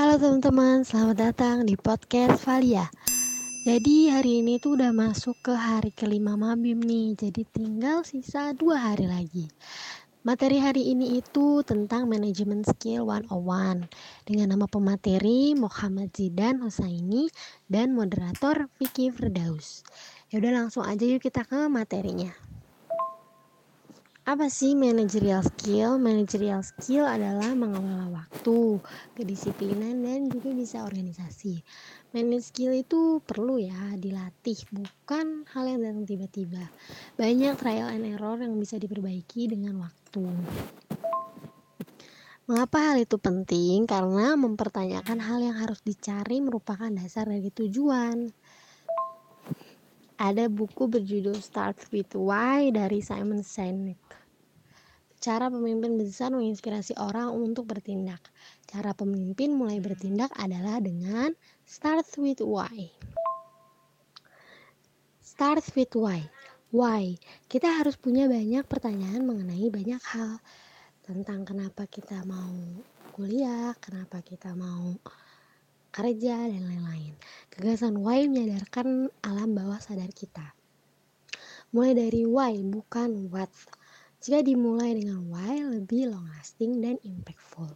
Halo teman-teman, selamat datang di podcast Valia. Jadi hari ini tuh udah masuk ke hari kelima Mabim nih, jadi tinggal sisa dua hari lagi. Materi hari ini itu tentang manajemen skill 101 dengan nama pemateri Muhammad Zidan Husaini dan moderator Vicky Firdaus. Ya udah langsung aja yuk kita ke materinya. Apa sih managerial skill? Managerial skill adalah mengelola waktu, kedisiplinan, dan juga bisa organisasi. Manage skill itu perlu ya dilatih, bukan hal yang datang tiba-tiba. Banyak trial and error yang bisa diperbaiki dengan waktu. Mengapa hal itu penting? Karena mempertanyakan hal yang harus dicari merupakan dasar dari tujuan. Ada buku berjudul Start with Why dari Simon Sinek. Cara pemimpin besar menginspirasi orang untuk bertindak. Cara pemimpin mulai bertindak adalah dengan start with why. Start with why. Why? Kita harus punya banyak pertanyaan mengenai banyak hal tentang kenapa kita mau kuliah, kenapa kita mau kerja dan lain-lain. Gagasan why menyadarkan alam bawah sadar kita. Mulai dari why bukan what jika dimulai dengan why lebih long lasting dan impactful.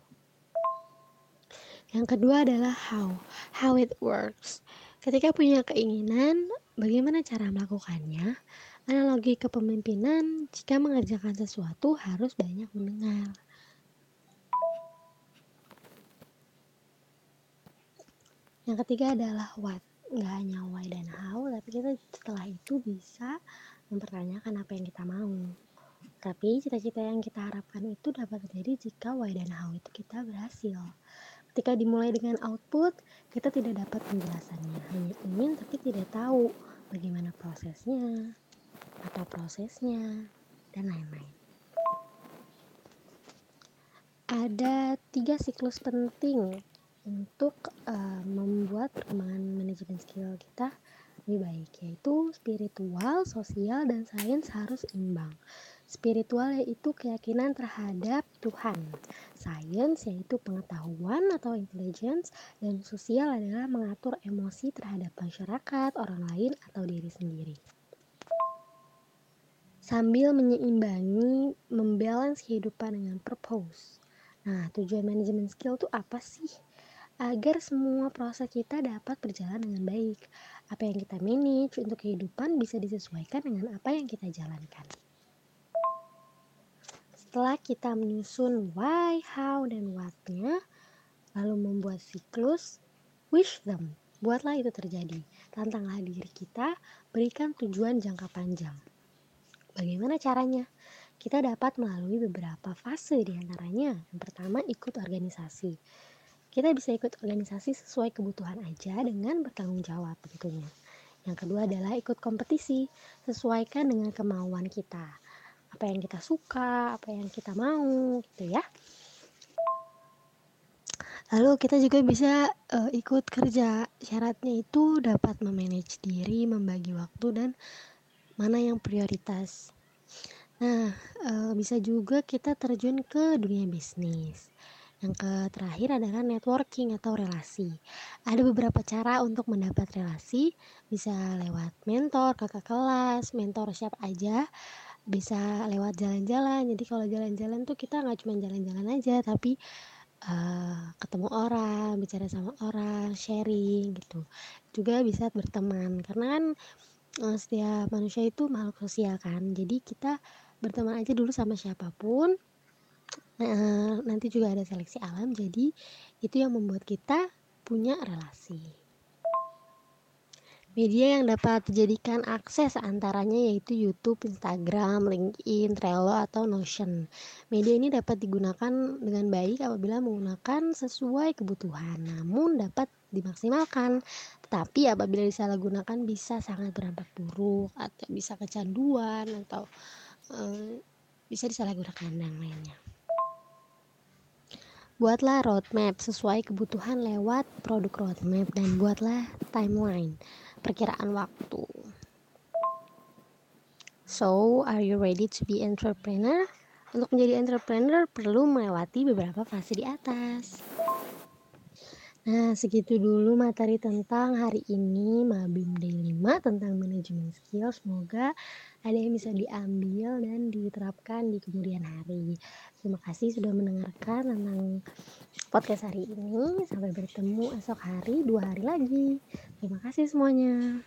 Yang kedua adalah how, how it works. Ketika punya keinginan, bagaimana cara melakukannya? Analogi kepemimpinan, jika mengerjakan sesuatu harus banyak mendengar. Yang ketiga adalah what. Nggak hanya why dan how, tapi kita setelah itu bisa mempertanyakan apa yang kita mau. Tapi cita-cita yang kita harapkan itu dapat terjadi jika why dan how itu kita berhasil. Ketika dimulai dengan output, kita tidak dapat penjelasannya. Hanya ingin tapi tidak tahu bagaimana prosesnya, atau prosesnya, dan lain-lain. Ada tiga siklus penting untuk uh, membuat perkembangan manajemen skill kita lebih baik, yaitu spiritual, sosial, dan sains harus imbang. Spiritual yaitu keyakinan terhadap Tuhan. Sains yaitu pengetahuan atau intelligence dan sosial adalah mengatur emosi terhadap masyarakat, orang lain atau diri sendiri. Sambil menyeimbangi, membalance kehidupan dengan purpose. Nah, tujuan manajemen skill itu apa sih? Agar semua proses kita dapat berjalan dengan baik. Apa yang kita manage untuk kehidupan bisa disesuaikan dengan apa yang kita jalankan. Setelah kita menyusun why, how, dan what-nya, lalu membuat siklus, wish them. Buatlah itu terjadi. Tantanglah diri kita, berikan tujuan jangka panjang. Bagaimana caranya? Kita dapat melalui beberapa fase di antaranya. Yang pertama, ikut organisasi. Kita bisa ikut organisasi sesuai kebutuhan aja dengan bertanggung jawab tentunya. Yang kedua adalah ikut kompetisi, sesuaikan dengan kemauan kita apa yang kita suka, apa yang kita mau gitu ya. Lalu kita juga bisa uh, ikut kerja. Syaratnya itu dapat memanage diri, membagi waktu dan mana yang prioritas. Nah, uh, bisa juga kita terjun ke dunia bisnis. Yang terakhir adalah networking atau relasi. Ada beberapa cara untuk mendapat relasi, bisa lewat mentor, kakak kelas, mentor siapa aja, bisa lewat jalan-jalan. Jadi kalau jalan-jalan tuh kita nggak cuma jalan-jalan aja tapi uh, ketemu orang bicara sama orang sharing gitu. Juga bisa berteman. Karena kan uh, setiap manusia itu makhluk sosial kan. Jadi kita berteman aja dulu sama siapa pun. Uh, nanti juga ada seleksi alam. Jadi itu yang membuat kita punya relasi Media yang dapat dijadikan akses antaranya yaitu YouTube, Instagram, LinkedIn, Trello, atau Notion. Media ini dapat digunakan dengan baik apabila menggunakan sesuai kebutuhan, namun dapat dimaksimalkan. Tetapi apabila disalahgunakan bisa sangat berdampak buruk atau bisa kecanduan atau um, bisa disalahgunakan dan lainnya. Buatlah roadmap sesuai kebutuhan lewat produk roadmap dan buatlah timeline perkiraan waktu. So, are you ready to be entrepreneur? Untuk menjadi entrepreneur perlu melewati beberapa fase di atas. Nah, segitu dulu materi tentang hari ini Mabim Day 5 tentang manajemen skill. Semoga ada yang bisa diambil dan diterapkan di kemudian hari. Terima kasih sudah mendengarkan tentang podcast hari ini. Sampai bertemu esok hari, dua hari lagi. Terima kasih semuanya.